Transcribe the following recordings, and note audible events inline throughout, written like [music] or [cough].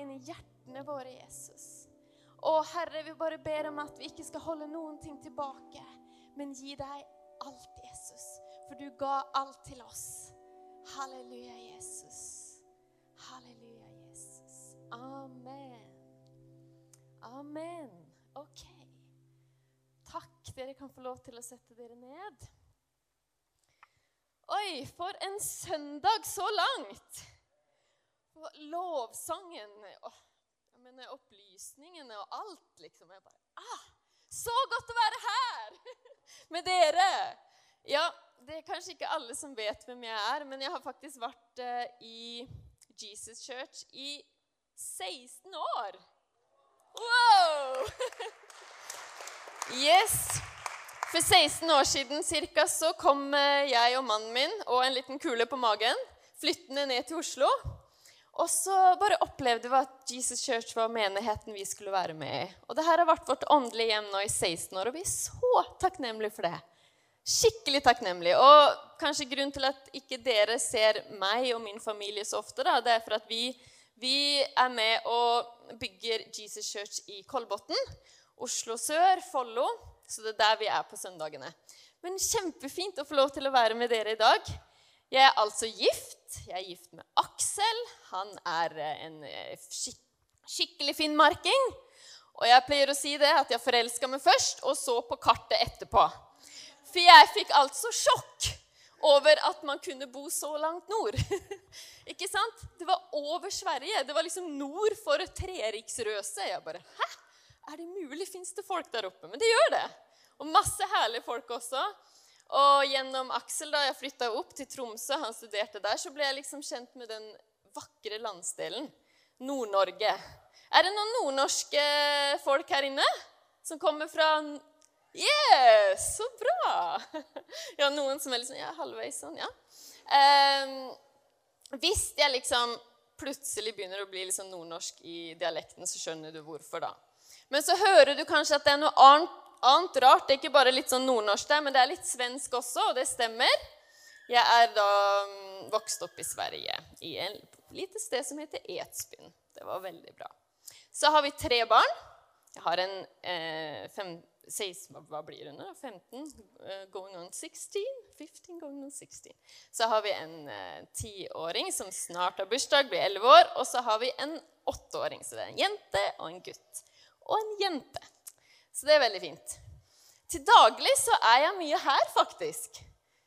inn i hjertene våre, Jesus. Og Herre, vi bare ber om at vi ikke skal holde noen ting tilbake, men gi deg alt, Jesus. For du ga alt til oss. Halleluja, Jesus. Halleluja, Jesus. Amen. Amen. OK. Takk. Dere kan få lov til å sette dere ned. Oi, for en søndag så langt! For lovsangen og jeg mener, opplysningene og alt, liksom. Jeg bare ah, Så godt å være her [laughs] med dere! Ja, det er kanskje ikke alle som vet hvem jeg er, men jeg har faktisk vært uh, i Jesus Church i 16 år. Wow! [laughs] Yes. For 16 år siden cirka, så kom eh, jeg og mannen min og en liten kule på magen flyttende ned til Oslo. Og så bare opplevde vi at Jesus Church var menigheten vi skulle være med i. Og det her har vært vårt åndelige hjem nå i 16 år, og vi er så takknemlige for det. Skikkelig takknemlige. Og kanskje grunnen til at ikke dere ser meg og min familie så ofte, da, det er for at vi, vi er med og bygger Jesus Church i Kolbotn. Oslo sør, Follo. Så det er der vi er på søndagene. Men kjempefint å få lov til å være med dere i dag. Jeg er altså gift. Jeg er gift med Aksel. Han er eh, en eh, skik skikkelig finnmarking. Og jeg pleier å si det at jeg forelska meg først, og så på kartet etterpå. For jeg fikk altså sjokk over at man kunne bo så langt nord. [laughs] Ikke sant? Det var over Sverige. Det var liksom nord for Treriksrøset. Jeg bare Hæ? Er det mulig? Fins det folk der oppe? Men det gjør det. Og masse herlige folk også. Og gjennom Aksel, da jeg flytta opp til Tromsø, han studerte der, så ble jeg liksom kjent med den vakre landsdelen. Nord-Norge. Er det noen nordnorske folk her inne? Som kommer fra Yes! Så bra! [laughs] Ja, noen som er liksom ja, halvveis sånn, ja. Um, hvis jeg liksom plutselig begynner å bli liksom nordnorsk i dialekten, så skjønner du hvorfor, da. Men så hører du kanskje at det er noe annet, annet rart. Det er ikke bare litt sånn nordnorsk der, men det er litt svensk også, og det stemmer. Jeg er da um, vokst opp i Sverige, i et lite sted som heter Edsbyn. Det var veldig bra. Så har vi tre barn. Jeg har en eh, fem, 16, hva blir hun nå? 15 uh, going on 16? 15 going on 16. Så har vi en eh, tiåring eh, som snart har bursdag, blir 11 år. Og så har vi en åtteåring. Så det er en jente og en gutt og en jente. Så det er veldig fint. Til daglig så er jeg mye her, faktisk.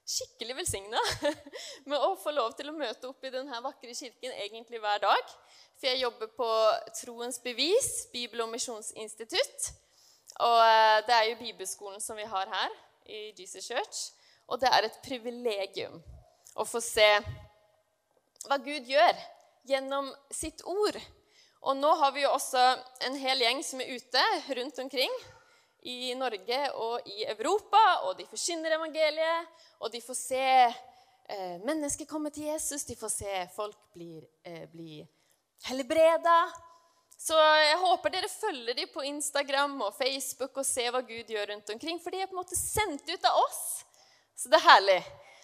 Skikkelig velsigna [laughs] med å få lov til å møte opp i denne vakre kirken egentlig hver dag. For jeg jobber på Troens bevis, Bibel- og misjonsinstitutt. Og eh, det er jo bibelskolen som vi har her i Jesus Church. Og det er et privilegium å få se hva Gud gjør gjennom sitt ord. Og nå har vi jo også en hel gjeng som er ute rundt omkring i Norge og i Europa, og de forkynner evangeliet, og de får se eh, mennesker komme til Jesus, de får se folk bli, eh, bli helbreda. Så jeg håper dere følger dem på Instagram og Facebook og ser hva Gud gjør rundt omkring, for de er på en måte sendt ut av oss. Så det er herlig.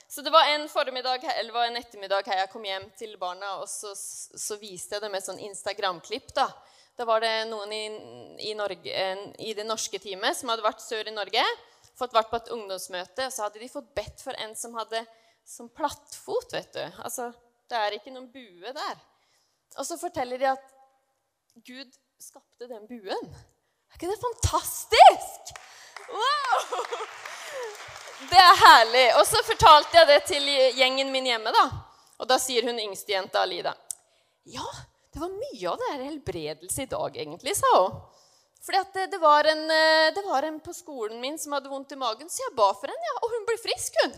Så det var en eller var en ettermiddag her jeg kom hjem til barna, og så, så viste jeg dem et sånn Instagram-klipp. Da Da var det noen i, i, Norge, i, det norske teamet som hadde vært sør i Norge, fått vært på et ungdomsmøte, og så hadde de fått bedt for en som hadde som plattfot. vet du. Altså, Det er ikke noen bue der. Og så forteller de at Gud skapte den buen. Er ikke det fantastisk? Wow! Det er herlig. Og så fortalte jeg det til gjengen min hjemme. da. Og da sier hun yngstejenta Alida Ja, det var mye av det her helbredelse i dag, egentlig, sa hun. Fordi det, det, var en, eh, det, var en, på skolen min som hadde vondt i magen, så jeg ba for henne, ja, og hun ble frisk, hun.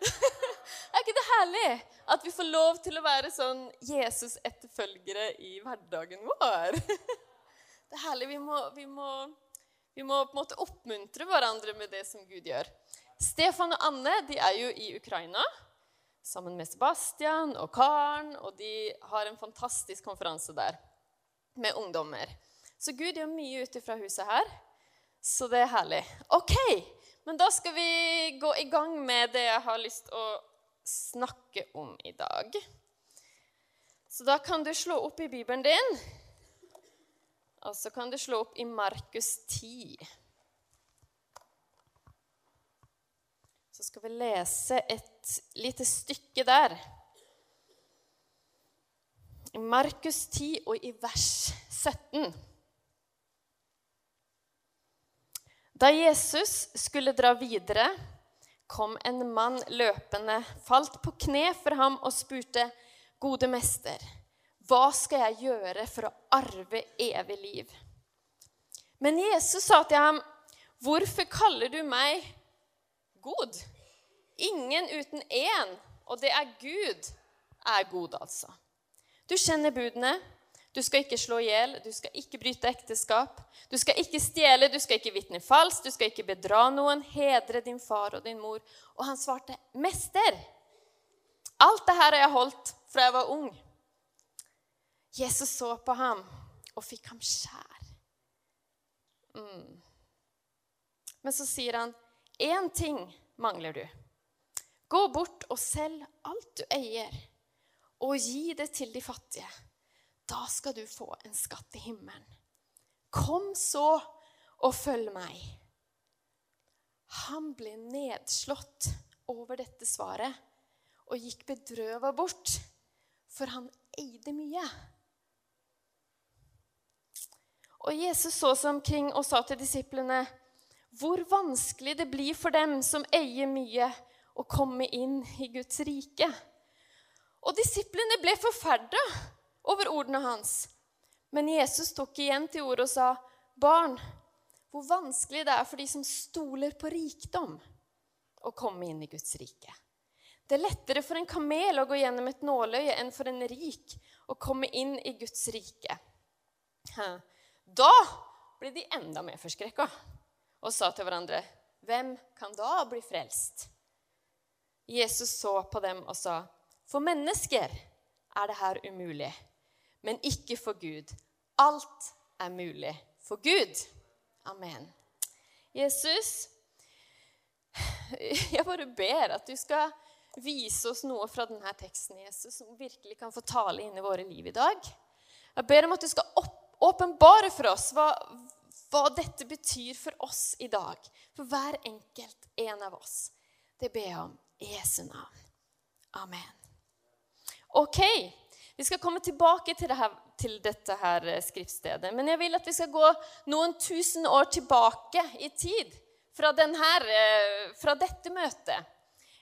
[laughs] er ikke det herlig at vi får lov til å være sånn Jesus-etterfølgere i hverdagen vår? [laughs] det er herlig. Vi må, vi, må, vi må på en måte oppmuntre hverandre med det som Gud gjør. Stefan og Anne de er jo i Ukraina sammen med Sebastian og Karen. Og de har en fantastisk konferanse der med ungdommer. Så Gud gjør mye ute fra huset her. Så det er herlig. Ok, men da skal vi gå i gang med det jeg har lyst å snakke om i dag. Så da kan du slå opp i Bibelen din, og så kan du slå opp i Markus 10. Så skal vi lese et lite stykke der. I Markus 10 og i vers 17. Da Jesus skulle dra videre, kom en mann løpende, falt på kne for ham og spurte, 'Gode mester, hva skal jeg gjøre for å arve evig liv?' Men Jesus sa til ham, 'Hvorfor kaller du meg god?' Ingen uten én, og det er Gud, er god, altså. Du kjenner budene. Du skal ikke slå i hjel, du skal ikke bryte ekteskap. Du skal ikke stjele, du skal ikke vitne falskt, du skal ikke bedra noen, hedre din far og din mor. Og han svarte, 'Mester, alt det her har jeg holdt fra jeg var ung.' Jesus så på ham og fikk ham skjær. Mm. Men så sier han, 'Én ting mangler du. Gå bort og selg alt du eier, og gi det til de fattige.' Da skal du få en skatt i himmelen. Kom så og følg meg. Han ble nedslått over dette svaret og gikk bedrøva bort, for han eide mye. Og Jesus så seg omkring og sa til disiplene hvor vanskelig det blir for dem som eier mye, å komme inn i Guds rike. Og disiplene ble forferda over ordene hans. Men Jesus tok igjen til ordet og sa, 'Barn, hvor vanskelig det er for de som stoler på rikdom, å komme inn i Guds rike.' Det er lettere for en kamel å gå gjennom et nåløye enn for en rik å komme inn i Guds rike. Da ble de enda mer forskrekka og sa til hverandre, 'Hvem kan da bli frelst?' Jesus så på dem og sa, 'For mennesker er det her umulig.' men ikke for Gud. Alt er mulig for Gud. Amen. Jesus, [sighs] jeg bare ber at du skal vise oss noe fra denne teksten, Jesus, som virkelig kan få tale inn i våre liv i dag. Jeg ber om at du skal åpenbare for oss hva, hva dette betyr for oss i dag. For hver enkelt en av oss. Det ber jeg om Jesu navn. Amen. Ok, vi skal komme tilbake til, det her, til, dette her eh, skriftstedet. Men jeg vil at vi skal gå noen tusen år tilbake i tid fra, denne, eh, fra dette møtet.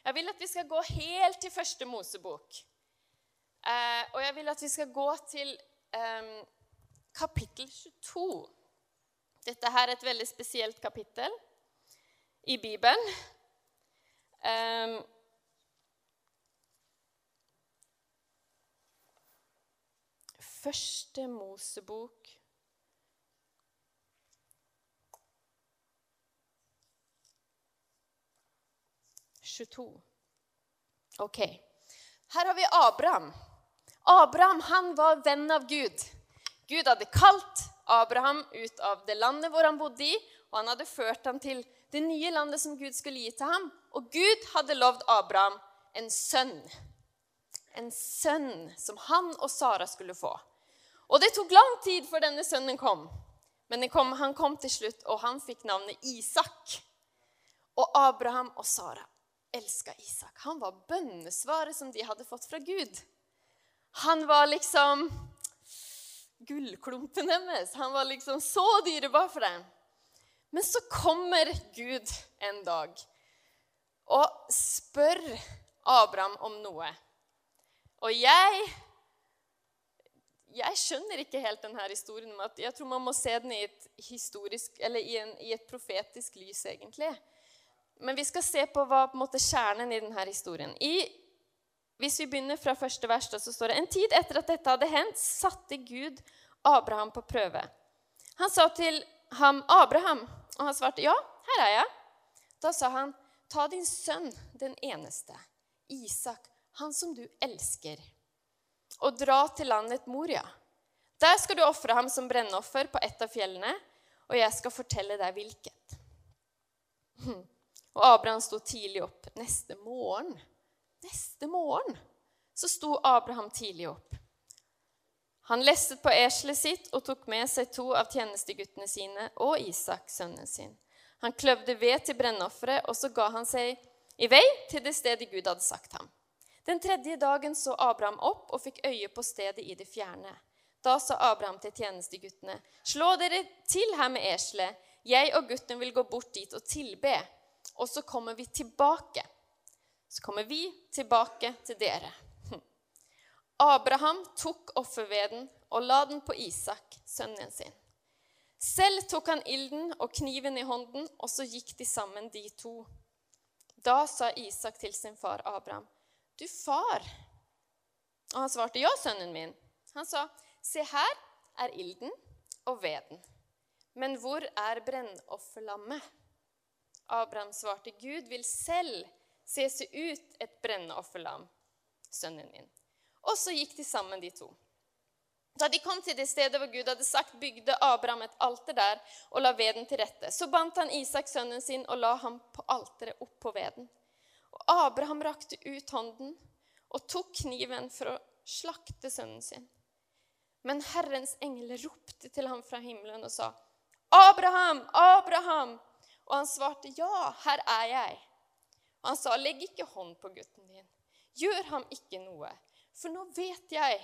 Jeg vil at vi skal gå helt til første Mosebok. Eh, og jeg vil at vi skal gå til eh, kapittel 22. Dette her er et veldig spesielt kapittel i Bibelen. Eh, Første Mosebok Ok. Her har vi Abraham. Abraham han var venn av Gud. Gud hadde kalt Abraham ut av det landet hvor han bodde i, og han hadde ført ham til det nye landet som Gud skulle gi til ham. Og Gud hadde lovd Abraham en sønn. En sønn som han og Sara skulle få. Og det tok lang tid før denne sønnen kom. Men kom, han kom til slutt, og han fikk navnet Isak. Og Abraham og Sara elska Isak. Han var bønnesvaret som de hadde fått fra Gud. Han var liksom gullklumpen deres. Han var liksom så dyrebar for dem. Men så kommer Gud en dag og spør Abraham om noe. Og jeg jeg skjønner ikke helt denne historien. om at Jeg tror man må se den i et, historisk, i, en, i et profetisk lys, egentlig. Men vi skal se på hva på måte, kjernen i denne historien. I, hvis vi begynner fra første vers, så står det en tid etter at dette hadde hendt, satte Gud Abraham på prøve. Han sa til ham, 'Abraham', og han svarte, 'Ja, her er jeg'. Da sa han, 'Ta din sønn, den eneste, Isak, han som du elsker' og dra til landet Moria. Der skal du ofre ham som brennoffer på et av fjellene, og jeg skal fortelle deg hvilket. Og Abraham sto tidlig opp neste morgen Neste morgen så sto Abraham tidlig opp. Han lestet på eselet sitt og tok med seg to av tjenesteguttene sine og Isak, sønnen sin. Han kløvde ved til brennofferet, og så ga han seg i vei til det stedet Gud hadde sagt ham. Den tredje dagen så Abraham opp og fikk øye på stedet i det fjerne. Da sa Abraham til tjenesteguttene.: Slå dere til her med eselet. Jeg og gutten vil gå bort dit og tilbe, og så kommer vi tilbake. Så kommer vi tilbake til dere. [laughs] Abraham tok offerveden og la den på Isak, sønnen sin. Selv tok han ilden og kniven i hånden, og så gikk de sammen, de to. Da sa Isak til sin far Abraham, 'Du far.' Og han svarte, 'Ja, sønnen min.' Han sa, 'Se, her er ilden og veden.' Men hvor er brennofferlammet? Abraham svarte, 'Gud vil selv se seg ut et brennofferlam, sønnen min.' Og så gikk de sammen, de to. Da de kom til det stedet hvor Gud hadde sagt, bygde Abraham et alter der og la veden til rette. Så bandt han Isak, sønnen sin, og la ham på alteret opp på veden. Og Abraham rakte ut hånden og tok kniven for å slakte sønnen sin. Men Herrens engel ropte til ham fra himmelen og sa, 'Abraham, Abraham!' Og han svarte, 'Ja, her er jeg.' Og han sa, 'Legg ikke hånd på gutten din. Gjør ham ikke noe.' For nå vet jeg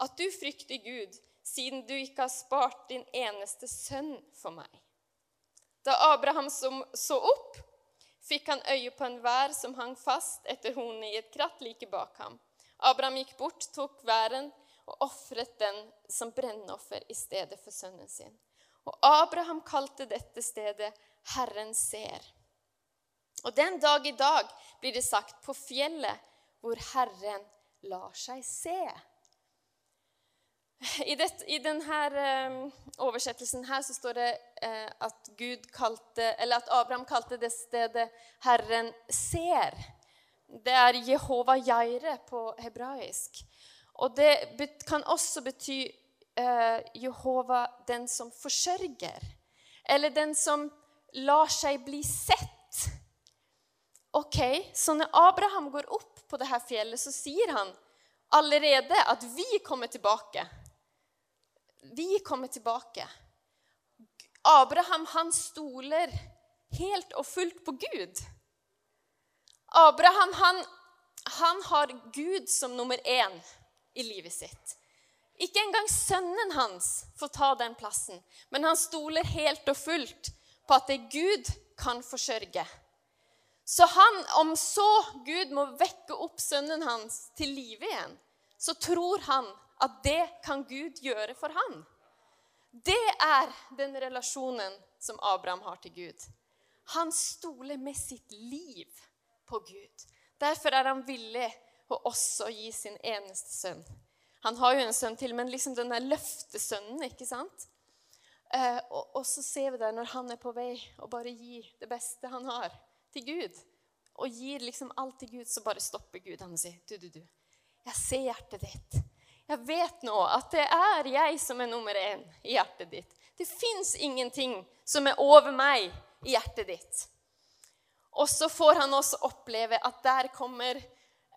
at du frykter Gud, siden du ikke har spart din eneste sønn for meg. Da Abraham så opp, fikk han øye på en vær som hang fast etter hornet i et kratt like bak ham. Abraham gikk bort, tok væren og ofret den som brennoffer i stedet for sønnen sin. Og Abraham kalte dette stedet Herren ser. Og den dag i dag blir det sagt på fjellet hvor Herren lar seg se. I, det, i denne eh, oversettelsen her så står det eh, at, kalte, at Abraham kalte det stedet 'Herren ser'. Det er Jehova Jaire på hebraisk. Og det kan også bety eh, Jehova den som forsørger. Eller den som lar seg bli sett. Ok, Så når Abraham går opp på dette fjellet, så sier han allerede at vi kommer tilbake. Vi kommer tilbake. Abraham han stoler helt og fullt på Gud. Abraham han, han har Gud som nummer én i livet sitt. Ikke engang sønnen hans får ta den plassen, men han stoler helt og fullt på at det Gud kan forsørge. Så han, om så Gud må vekke opp sønnen hans til live igjen, så tror han at det kan Gud gjøre for han. Det er den relasjonen som Abraham har til Gud. Han stoler med sitt liv på Gud. Derfor er han villig å også gi sin eneste sønn. Han har jo en sønn til, men liksom den der løftesønnen, ikke sant? Eh, og, så ser vi det når han er på vei og bare gir det beste han har til Gud og gir liksom alt til Gud, så bare stopper Gud han og sier, du, du, du, jeg ser hjertet ditt. Jeg vet nå at det er jeg som er nummer én i hjertet ditt. Det fins ingenting som er over meg i hjertet ditt. Og så får han også oppleve at der kommer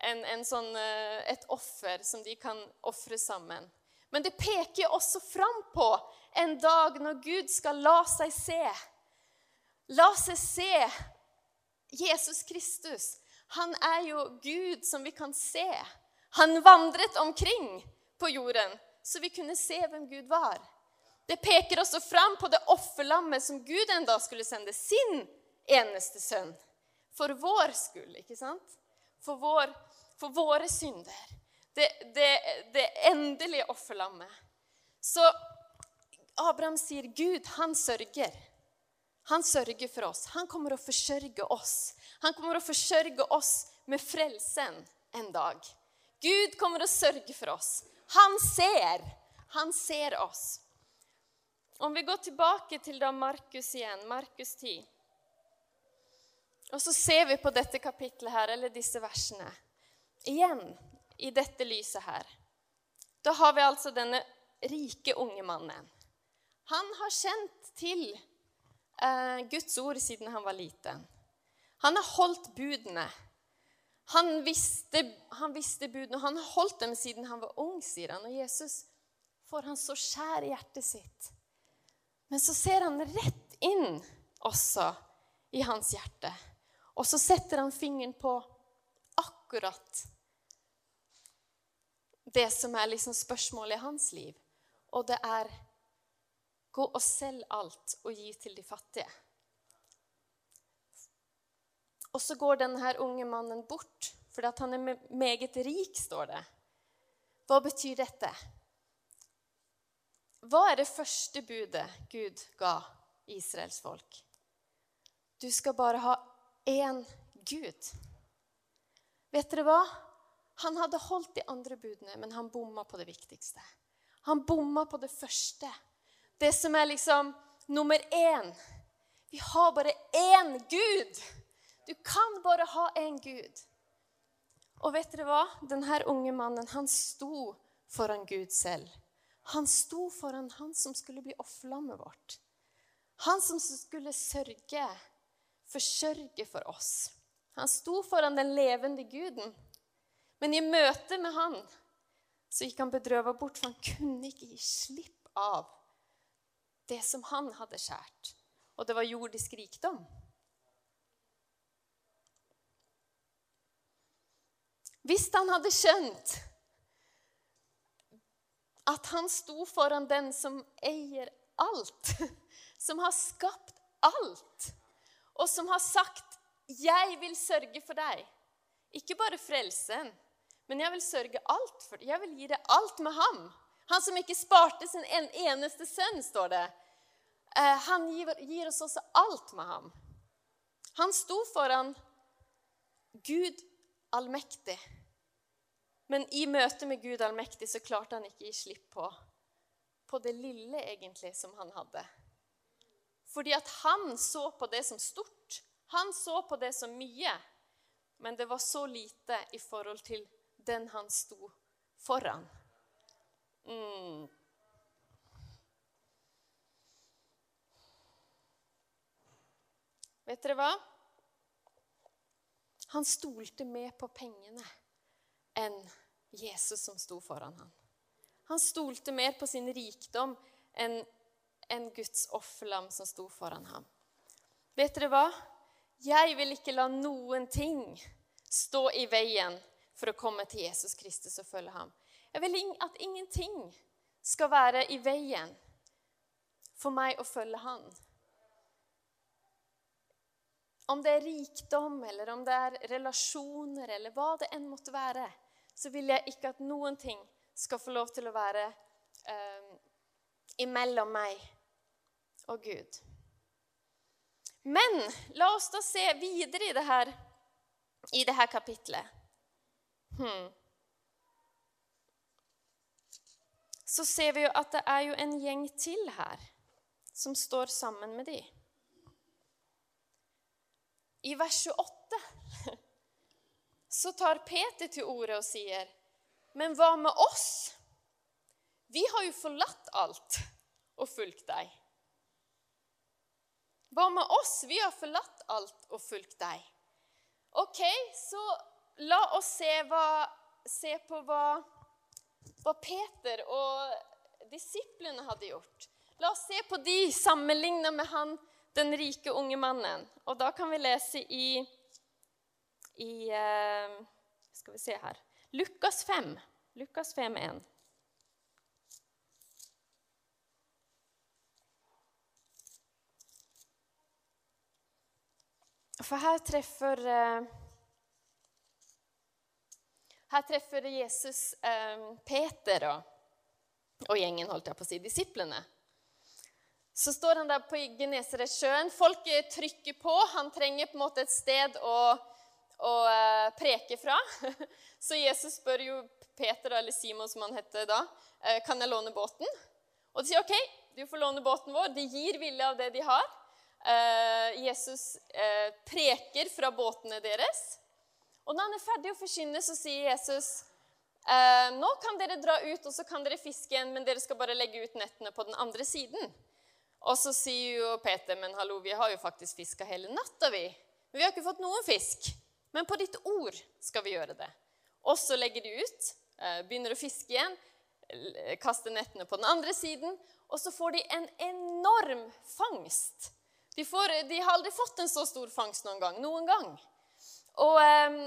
en, en sånn, eh, et offer som de kan ofre sammen. Men det peker også fram på en dag når Gud skal la seg se. La seg se Jesus Kristus, han er jo Gud som vi kan se. Han vandret omkring på jorden, så vi kunne se hvem Gud var. Det peker også fram på det offerlammet som Gud en dag skulle sende sin eneste sønn. For vår skyld, ikke sant? For, vår, for våre synder. Det, det, det endelige offerlammet. Så Abraham sier Gud, han sørger. Han sørger for oss. Han kommer å forsørge oss. Han kommer å forsørge oss med frelsen en dag. Gud kommer å sørge for oss. Han ser. Han ser oss. Om vi går tilbake til da Markus igjen, Markus 10, og så ser vi på dette kapitlet her, eller disse versene, igjen i dette lyset her. Da har vi altså denne rike unge mannen. Han har kjent til eh, Guds ord siden han var liten. Han har holdt budene. Han visste, han visste budene, og han holdt dem siden han var ung, sier han. Og Jesus får han så skjær i hjertet sitt. Men så ser han rett inn også i hans hjerte. Og så setter han fingeren på akkurat det som er liksom spørsmålet i hans liv. Og det er gå og selg alt og gi til de fattige. Og så går denne unge mannen bort fordi han er meget rik, står det. Hva betyr dette? Hva er det første budet Gud ga Israels folk? Du skal bare ha én Gud. Vet dere hva? Han hadde holdt de andre budene, men han bomma på det viktigste. Han bomma på det første. Det som er liksom nummer én. Vi har bare én Gud. Du kan bare ha én Gud. Og vet dere hva? Denne unge mannen han sto foran Gud selv. Han sto foran han som skulle bli offerlammet vårt. Han som skulle sørge, forsørge for oss. Han sto foran den levende guden. Men i møte med han så gikk han bedrøva bort, for han kunne ikke gi slipp av det som han hadde skjært. Og det var jordisk rikdom. Hvis han hadde skjønt at han sto foran den som eier alt, [laughs] som har skapt alt, og som har sagt 'Jeg vil sørge for deg'. Ikke bare frelsen, men jeg vil sørge alt for deg. Jeg vil gi deg alt med ham. Han som ikke sparte sin en eneste sønn, står det. Eh, han gir oss også alt med ham. Han sto foran Gud allmektig. Men i møte med Gud allmektig så klarte han ikke gi slipp på, på det lille egentlig som han hadde. Fordi at han så på det som stort. Han så på det som mye. Men det var så lite i forhold til den han sto foran. Mm. Vet dere hva? Han stolte med på pengene enn Jesus som sto foran ham. Han stolte mer på sin rikdom enn en Guds offerlam som sto foran ham. Vet dere hva? Jeg vil ikke la noen ting stå i veien for å komme til Jesus Kristus og følge ham. Jeg vil at ingenting skal være i veien for meg å følge Han. Om det er rikdom, eller om det er relasjoner, eller hva det enn måtte være, så vil jeg ikke at noen ting skal få lov til å være eh, imellom meg og Gud. Men la oss da se videre i det her, i det her kapitlet. Hmm. Så ser vi jo at det er jo en gjeng til her som står sammen med de. I vers 28 så tar Peter til orde og sier, 'Men hva med oss? Vi har jo forlatt alt og fulgt deg.' Hva med oss? Vi har forlatt alt og fulgt deg. OK, så la oss se, hva, se på hva, hva, Peter og disiplene hadde gjort. La oss se på de sammenligna med han, den rike unge mannen. Og da kan vi lese i i eh, Skal vi se her Lukas 5. Lukas 5, 1. For her treffer eh, Her treffer Jesus eh, Peter og, og, gjengen, holdt jeg på å si, disiplene. Så står han der på Genesaretsjøen. Folk trykker på. Han trenger på en måte et sted å å eh, preke fra. [laughs] Så Jesus spør jo Peter, eller Simon som han heter da, eh, kan jeg låne båten. Og de sier OK, du får låne båten vår. De gir vilje av det de har. Eh, Jesus preker fra båtene deres. Og når han er ferdig å forkynne, så sier Jesus nå kan dere dra ut og så kan dere fiske igjen, men dere skal bare legge ut nettene på den andre siden. Og så sier jo Peter, men hallo, vi har jo faktisk fiska hele natta, vi. Men vi har ikke fått noen fisk. Men på ditt ord skal vi gjøre det. Og så legger de ut, eh, begynner å fiske igjen, kaster nettene på den andre siden, og så får de en enorm fangst. De, får, de har aldri fått en så stor fangst noen gang. Noen gang. Og, ehm,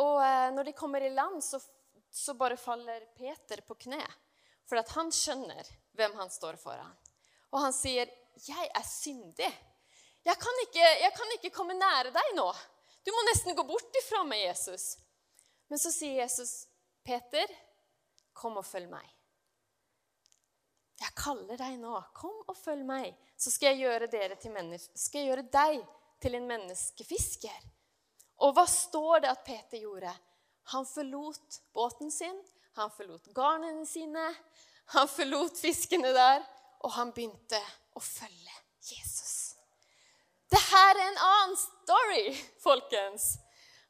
og eh, når de kommer i land, så, så bare faller Peter på kne. For at han skjønner hvem han står foran. Og han sier, 'Jeg er syndig. Jeg kan, ikke, jeg kan ikke komme nære deg nå.' Du må nesten gå bort ifra meg, Jesus. Men så sier Jesus, 'Peter, kom og følg meg.' Jeg kaller deg nå. Kom og følg meg, så skal jeg gjøre, dere til skal jeg gjøre deg til en menneskefisker. Og hva står det at Peter gjorde? Han forlot båten sin, han forlot garnene sine, han forlot fiskene der, og han begynte å følge Jesus. Dette er en annen story, folkens.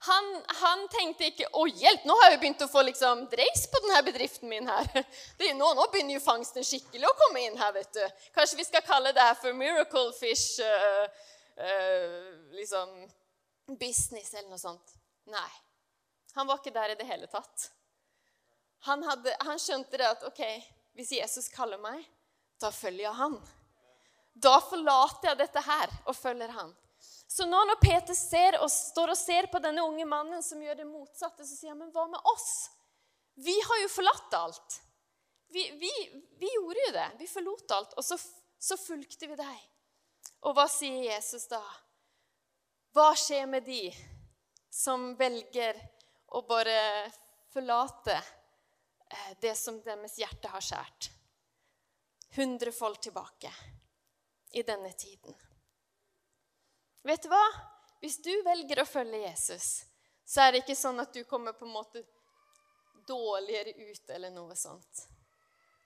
Han, han, tenkte ikke 'Å, hjelp, nå har jeg begynt å få liksom, dreis på denne bedriften min.' her. [laughs] Det, nå, nå, begynner jo fangsten skikkelig å komme inn her. vet du. Kanskje vi skal kalle det her for miracle fish uh, uh, liksom, business eller noe sånt. Nei. Han var ikke der i det hele tatt. Han, hadde, han skjønte det at ok, hvis Jesus kaller meg, da følger jeg han. Da forlater jeg dette her og følger han. Så nå når Peter ser og står og ser på denne unge mannen som gjør det motsatte, så sier han, men hva med oss? Vi har jo forlatt alt. Vi, vi, vi gjorde jo det. Vi forlot alt, og så, så fulgte vi deg. Og hva sier Jesus da? Hva skjer med de som velger å bare forlate eh, det som deres hjerte har skjært? Hundrefold tilbake i denne tiden. Vet du hva? Hvis du velger å følge Jesus, så er det ikke sånn at du kommer på en måte dårligere ut eller noe sånt.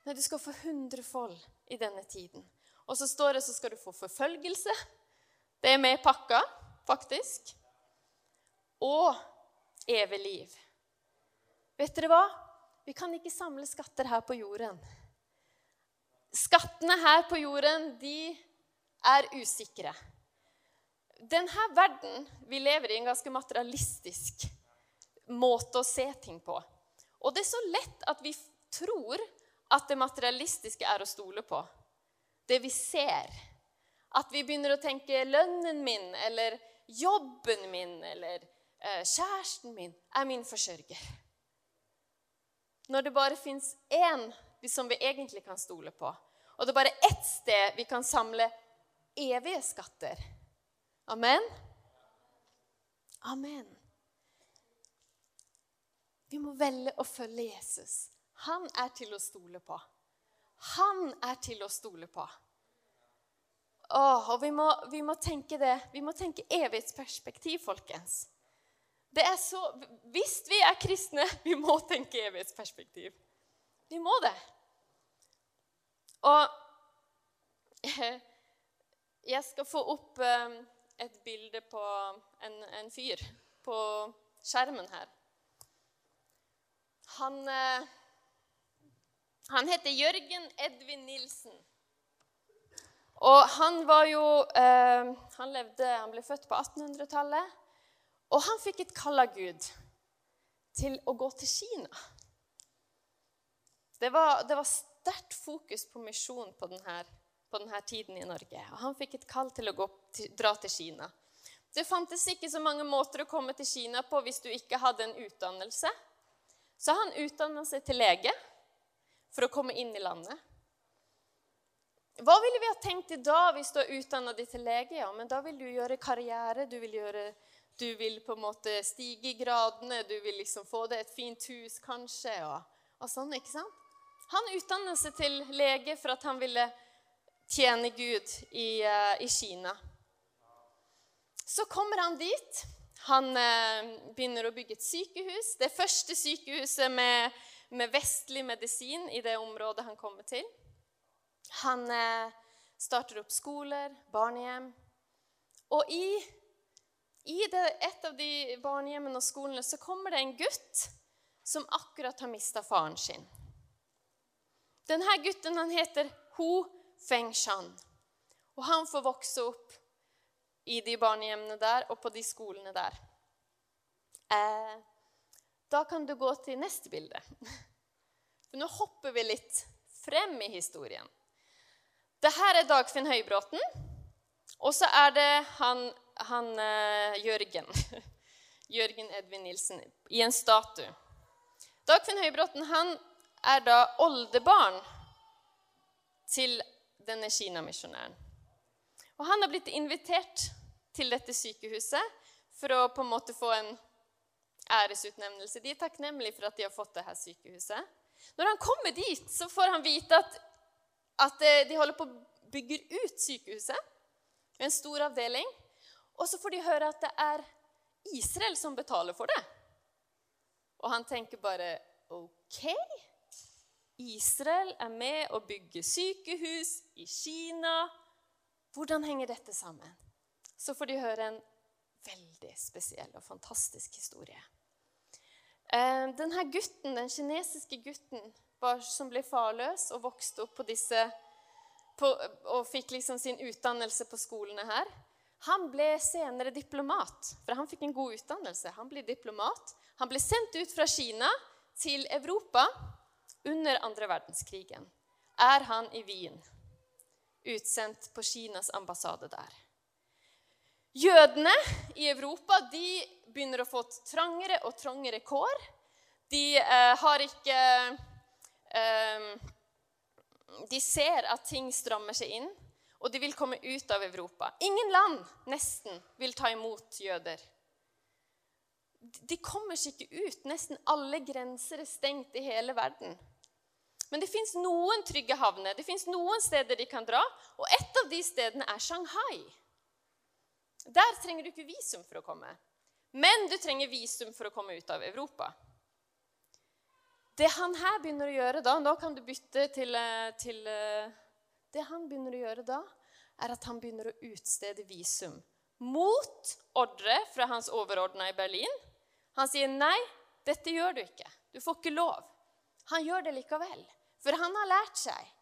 Nei, du skal få hundrefold i denne tiden. Og så står det så skal du få forfølgelse. Det er med i pakka, faktisk. Og evig liv. Vet dere hva? Vi kan ikke samle skatter her på jorden. Skattene her på jorden, de er usikre denne verden vi lever i, en ganske materialistisk måte å se ting på. Og det er så lett at vi tror at det materialistiske er å stole på. Det vi ser. At vi begynner å tenke lønnen min eller jobben min eller eh, kjæresten min er min forsørger. Når det bare fins én som vi egentlig kan stole på, og det er bare ett sted vi kan samle evige skatter Amen? Amen. Vi må velge å følge Jesus. Han er til å stole på. Han er til å stole på. Åh, og vi må, vi må tenke det. Vi må tenke evighetsperspektiv, folkens. Det er så, Hvis vi er kristne, [laughs] vi må tenke evighetsperspektiv. Vi må det. Og [laughs] jeg skal få opp um, et bilde på en, en fyr på skjermen her. Han, eh, han heter Jørgen Edvin Nilsen. Og han var jo eh, Han levde, han ble født på 1800-tallet. Og han fikk et kall av Gud til å gå til Kina. Det var, det var sterkt fokus på misjon på denne på denne tiden i Norge. Og han fikk et kall til å gå, til, dra til Kina. Det fantes ikke så mange måter å komme til Kina på hvis du ikke hadde en utdannelse. Så han utdanna seg til lege for å komme inn i landet. Hva ville vi ha tenkt i dag hvis du har utdanna deg til lege? Ja, men da vil du gjøre karriere, du vil, gjøre, du vil på en måte stige i gradene, du vil liksom få deg et fint hus kanskje, og, og sånn, ikke sant? Han utdanna seg til lege for at han ville tjene Gud i, uh, i Kina. Så kommer han dit. Han uh, begynner å bygge et sykehus. Det første sykehuset med, med, vestlig medisin i det området han kommer til. Han uh, starter opp skoler, barnehjem. Og i, i det, et av de barnehjemmene og skolene så kommer det en gutt som akkurat har mista faren sin. Denne gutten han heter Ho Feng Shan. Og han får vokse opp i de barnehjemmene der og på de skolene der. Eh, da kan du gå til neste bilde. [laughs] For nå hopper vi litt frem i historien. Dette er Dagfinn Høybråten. Og så er det han, han uh, Jørgen. [laughs] Jørgen Edvin Nilsen i en statue. Dagfinn Høybråten er da oldebarn til denne kinamisjonæren. Og han har blitt invitert til dette sykehuset for å på en måte få en æresutnevnelse. De er takknemlige for at de har fått dette sykehuset. Når han kommer dit, så får han vite at, at eh, de holder på å bygge ut sykehuset. En stor avdeling. Og så får de høre at det er Israel som betaler for det. Og han tenker bare OK. Israel er med å bygge sykehus i Kina. Hvordan henger dette sammen? Så får de høre en veldig spesiell og fantastisk historie. Eh, denne gutten, Den kinesiske gutten som ble farløs og vokste opp på disse på, og fikk liksom sin utdannelse på skolene her, han ble senere diplomat. For han fikk en god utdannelse. Han ble diplomat. Han ble sendt ut fra Kina til Europa under andre verdenskrigen. Er han i Wien, utsendt på Kinas ambassade der. Jødene i Europa de begynner å få trangere og trangere kår. De eh, har ikke eh, De ser at ting strammer seg inn, og de vil komme ut av Europa. Ingen land nesten vil ta imot jøder. De kommer seg ikke ut. Nesten alle grenser er stengt i hele verden. Men det fins noen trygge havner, det fins noen steder de kan dra, og et av de stedene er Shanghai. Der trenger du ikke visum for å komme. Men du trenger visum for å komme ut av Europa. Det han her begynner å gjøre da Nå kan du bytte til, eh, til eh, Det han begynner å gjøre da, er at han begynner å utstede visum mot ordre fra hans overordna i Berlin. Han sier nei, dette gjør du ikke. Du får ikke lov. Han gjør det likevel. For han har lært seg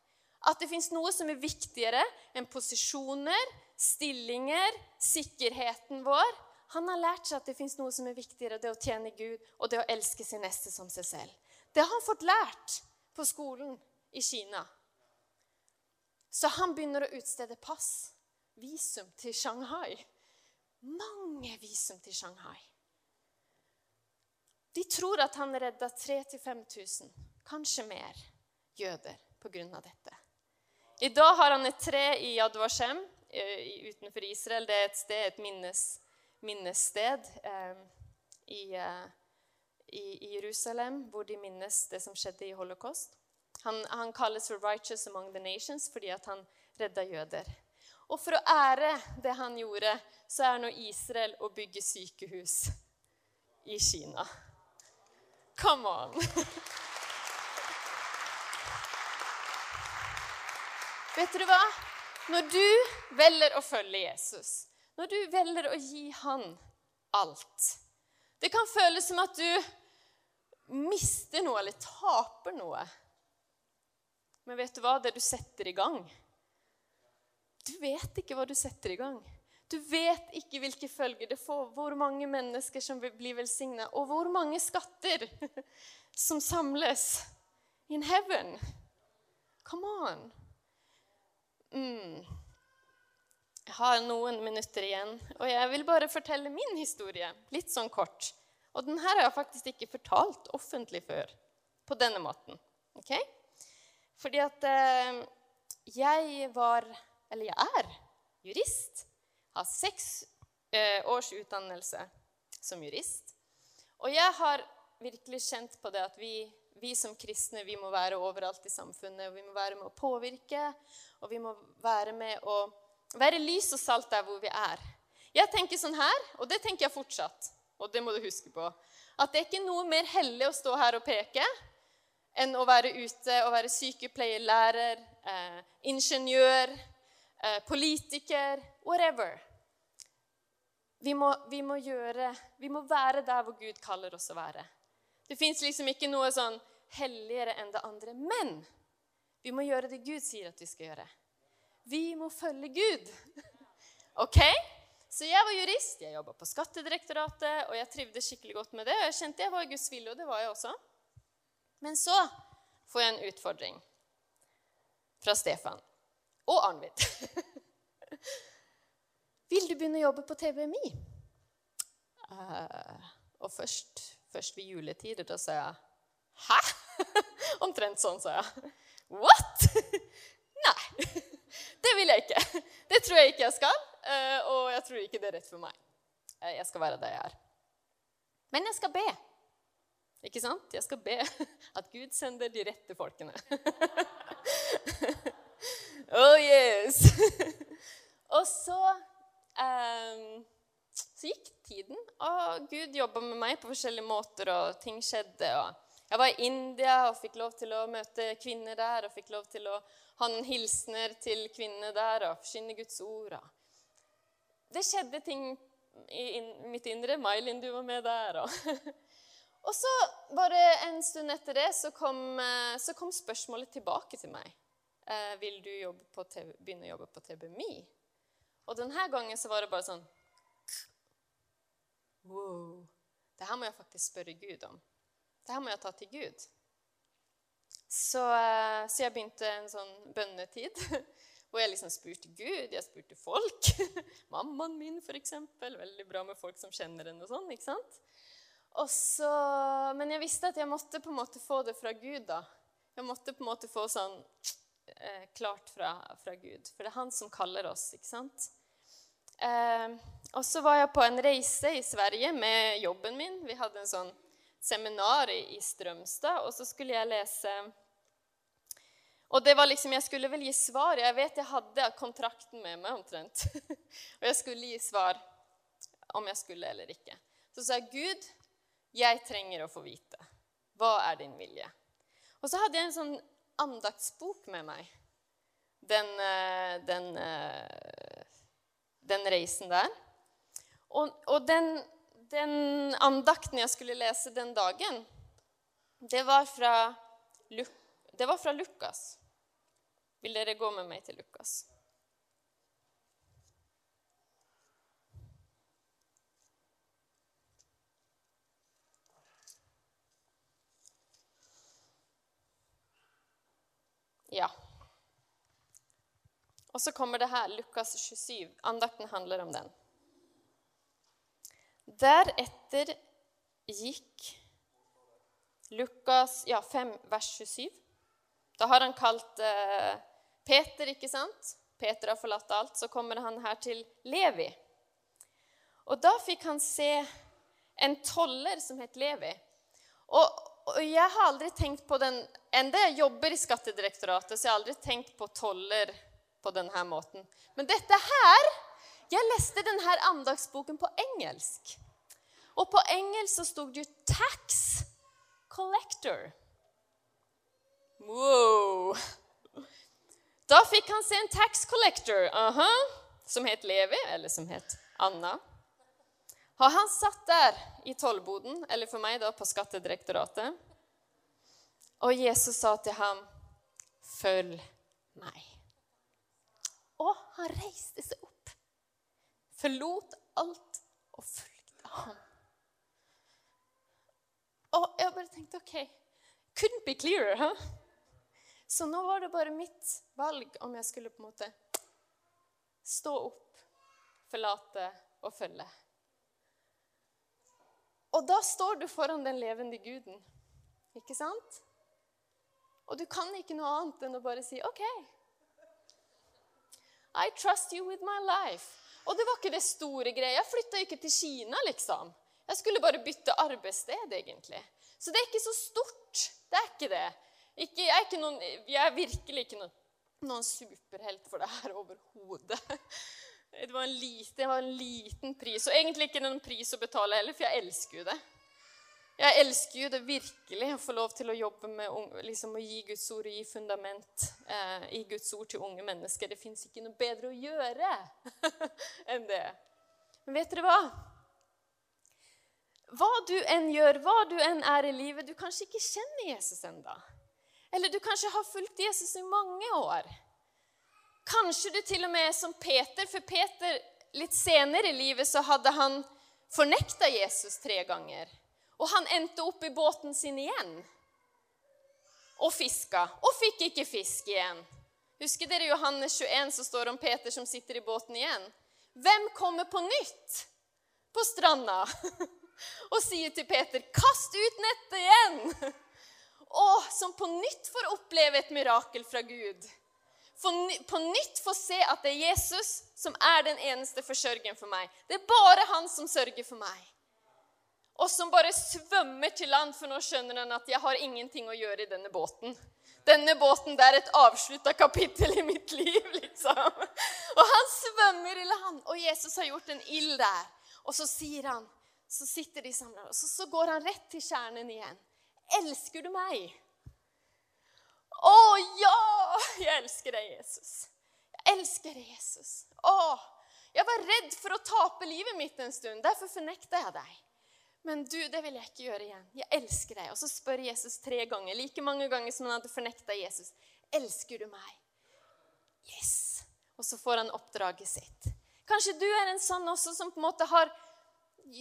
at det fins noe som er viktigere enn posisjoner, stillinger, sikkerheten vår. Han har lært seg at det fins noe som er viktigere, det å tjene Gud og det å elske sin neste som seg selv. Det har han fått lært på skolen i Kina. Så han begynner å utstede pass, visum, til Shanghai. Mange visum til Shanghai. De tror at han redda 3000-5000, kanskje mer, jøder pga. dette. I dag har han et tre i Yad Vashem Eh, utenfor Israel. Det er et sted, et minnes, minnessted eh, i, eh, i, Jerusalem, hvor de minnes det som skjedde i holocaust. Han, han kalles for 'righteous among the nations' fordi han redda jøder. Og for å ære det han gjorde, så er nå Israel å bygge sykehus i Kina. Come on! [laughs] Vet du hva? Når du velger å følge Jesus, når du velger å gi han alt Det kan føles som at du mister noe eller taper noe. Men vet du hva? Det du setter i gang Du vet ikke hva du setter i gang. Du vet ikke hvilke følger det får, hvor mange mennesker som vil bli velsigna, og hvor mange skatter [laughs] som samles in heaven. Come on. Mm. Jeg har noen minutter igjen, og jeg vil bare fortelle min historie. Litt sånn kort. Og den her har jeg faktisk ikke fortalt offentlig før på denne måten. Ok? Fordi at eh, jeg var Eller jeg er jurist. Har seks eh, års utdannelse som jurist. Og jeg har virkelig kjent på det at vi vi som kristne vi må være overalt i samfunnet. og Vi må være med å påvirke, og vi må være med å være lys og salt der hvor vi er. Jeg tenker sånn her, og det tenker jeg fortsatt, og det må du huske på, at det er ikke noe mer hellig å stå her og peke enn å være ute og være sykepleier, lærer, eh, ingeniør, eh, politiker, whatever. Vi må, vi må, gjøre, vi må være der hvor Gud kaller oss å være. Det fins liksom ikke noe sånn helligere enn det andre. Men vi må gjøre det Gud sier at vi skal gjøre. Vi må følge Gud. [laughs] OK? Så jeg var jurist, jeg jobba på Skattedirektoratet, og jeg trivdes skikkelig godt med det. Og jeg kjente jeg var i Guds vilje, og det var jeg også. Men så får jeg en utfordring fra Stefan og Arnvid. Vil du begynne å jobbe på TVMI? Uh, eh, og først, først ved juletider, da sa jeg Hæ? [laughs] Omtrent sånn, sa jeg. What? [laughs] Nei, [laughs] det vil jeg ikke. Det tror jeg ikke jeg skal. Eh, og jeg tror ikke det er rett for meg. Eh, jeg skal være der jeg er. Men jeg skal be. Ikke sant? Jeg skal be at Gud sender de rette folkene. oh yes! og så um, Så gikk tiden, og Gud jobba med meg på forskjellige måter, og ting skjedde. Jeg var i India og fikk lov til å møte kvinner der, og fikk lov til å ha noen hilsener til kvinnene der og forsyne Guds ord. det skjedde ting i mitt indre. Mailin, du var med der. Og, [laughs] og så, bare en stund etter det, så kom, eh, så kom spørsmålet tilbake til meg. Eh, vil du TV, begynne å jobbe på TBMI? Og denne gangen så var det bare sånn Wow. Det her må jeg faktisk spørre Gud om. Det her må jeg ta til Gud. Så, eh, så jeg begynte en sånn bønnetid [laughs] hvor jeg liksom spurte Gud, jeg spurte folk. [laughs] Mammaen min, f.eks. Veldig bra med folk som kjenner henne og sånn. ikke sant? Så, men jeg visste at jeg måtte på en måte få det fra Gud. da. Jeg måtte på en måte få sånn eh, klart fra, fra, Gud. For det er han som kaller oss, ikke sant? Eh, og så var jeg på en reise i Sverige med jobben min. Vi hadde en sånn seminar i, Strømstad, og så skulle jeg lese og det var liksom, Jeg skulle vel gi svar. Jeg vet jeg hadde kontrakten med meg omtrent. [laughs] og jeg skulle gi svar om jeg skulle eller ikke. Så sa jeg, 'Gud, jeg trenger å få vite. Hva er din vilje?' Og så hadde jeg en sånn andaktsbok med meg den, eh, den, eh, den reisen der. Og, og den, den, andakten jeg skulle lese den dagen, det var fra, det var fra Lukas. Vil dere gå med meg til Lukas? Ja. Og så kommer det her, Lukas 27. Andakten handler om den. Deretter gikk Lukas ja, 5, vers 27. Da har han kalt eh, Peter, ikke sant? Peter har forlatt alt. Så kommer han her til Levi. Og da fikk han se en toller som het Levi. Og, og jeg har aldri tenkt på den Enda jeg jobber i Skattedirektoratet, så jeg har aldri tenkt på toller på denne måten. Men dette her Jeg leste denne andagsboken på engelsk. Og på engelsk så sto det 'tax collector'. Wow! Da fikk han se en tax collector uh -huh, som het Levi, eller som het Anna. Har han satt der i tollboden, eller for meg da på Skattedirektoratet. Og Jesus sa til ham, 'Følg meg'. Og han reiste seg opp, forlot alt og fulgte ham. Og jeg bare tenkte OK Couldn't be clearer, huh? Så nå var det bare mitt valg om jeg skulle på en måte stå opp, forlate og følge. Og da står du foran den levende guden, ikke sant? Og du kan ikke noe annet enn å bare si OK. I trust you with my life. Og det var ikke det store greia. Jeg flytta ikke til Kina, liksom. Jeg skulle bare bytte arbeidssted, egentlig. Så det er ikke så stort. Det er ikke det. Ikke, jeg, er noen, jeg, er virkelig ikke noen, noen superhelt for det her overhodet. Det var, liten, det var en liten pris, og egentlig ikke noen pris å betale heller, for jeg elsker jo det. Jeg elsker jo det virkelig å få lov til å jobbe med liksom, å gi Guds ord og gi fundament eh, i Guds ord til unge mennesker. Det fins ikke noe bedre å gjøre [laughs] enn det. Men vet dere hva? Hva du enn gjør, hva du enn er i livet Du kanskje ikke kjenner Jesus ennå. Eller du kanskje har fulgt Jesus i mange år. Kanskje du til og med er som Peter, for Peter litt senere i livet så hadde han fornekta Jesus tre ganger. Og han endte opp i båten sin igjen og fiska, og fikk ikke fisk igjen. Husker dere Johannes 21 så står om Peter som sitter i båten igjen? Hvem kommer på nytt på stranda [laughs] og sier til Peter 'Kast ut nettet igjen!' [laughs] Og som på nytt får oppleve et mirakel fra Gud. På nytt får se at det er Jesus som er den eneste forsørgeren for meg. Det er bare han som sørger for meg. Og som bare svømmer til land, for nå skjønner han at jeg har ingenting å gjøre i denne båten. Denne båten det er et avslutta kapittel i mitt liv, liksom. Og han svømmer i land, og Jesus har gjort en ild der. Og så sier han, så sitter de sammen, og så, så går han rett til kjernen igjen. Elsker du meg? Å ja! Jeg elsker deg, Jesus. Jeg elsker deg, Jesus. Å, jeg var redd for å tape livet mitt en stund. Derfor fornekta jeg deg. Men du, det vil jeg ikke gjøre igjen. Jeg elsker deg. Og så spør Jesus tre ganger, like mange ganger som han hadde fornekta Jesus. Elsker du meg? Yes. Og så får han oppdraget sitt. Kanskje du er en sånn også som på en måte har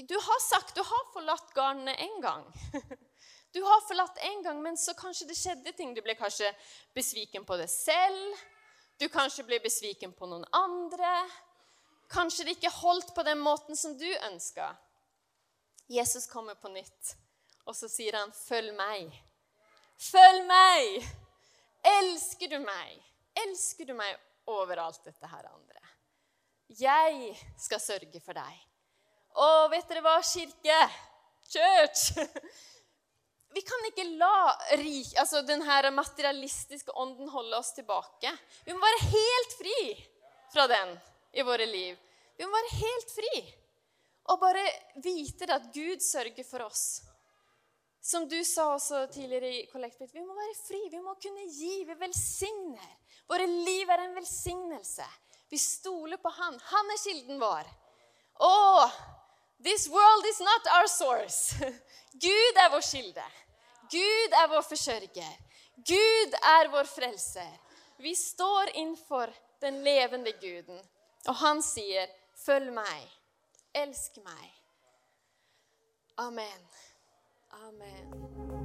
Du har sagt du har forlatt garnene en gang. [laughs] Du har forlatt en gang, men så kanskje det skjedde ting. Du ble kanskje besviken på deg selv. Du kanskje ble besviken på noen andre. Kanskje det ikke holdt på den måten som du ønska. Jesus kommer på nytt, og så sier han, 'Følg meg'. Følg meg! Elsker du meg? Elsker du meg over alt dette her andre? Jeg skal sørge for deg. Å, vet dere hva, kirke? Church! [laughs] Vi kan ikke la altså denne materialistiske ånden holde oss tilbake. Vi må være helt fri fra den i våre liv. Vi må være helt fri og bare vite at Gud sørger for oss. Som du sa også tidligere i Kollektbit, vi må være fri. Vi må kunne gi. Vi velsigner. Våre liv er en velsignelse. Vi stoler på Han. Han er kilden vår. Oh, this world is not our source. [laughs] Gud er vår kilde. Gud er vår forsørger. Gud er vår frelser. Vi står innenfor den levende Guden, og han sier, 'Følg meg'. Elsk meg. Amen. Amen.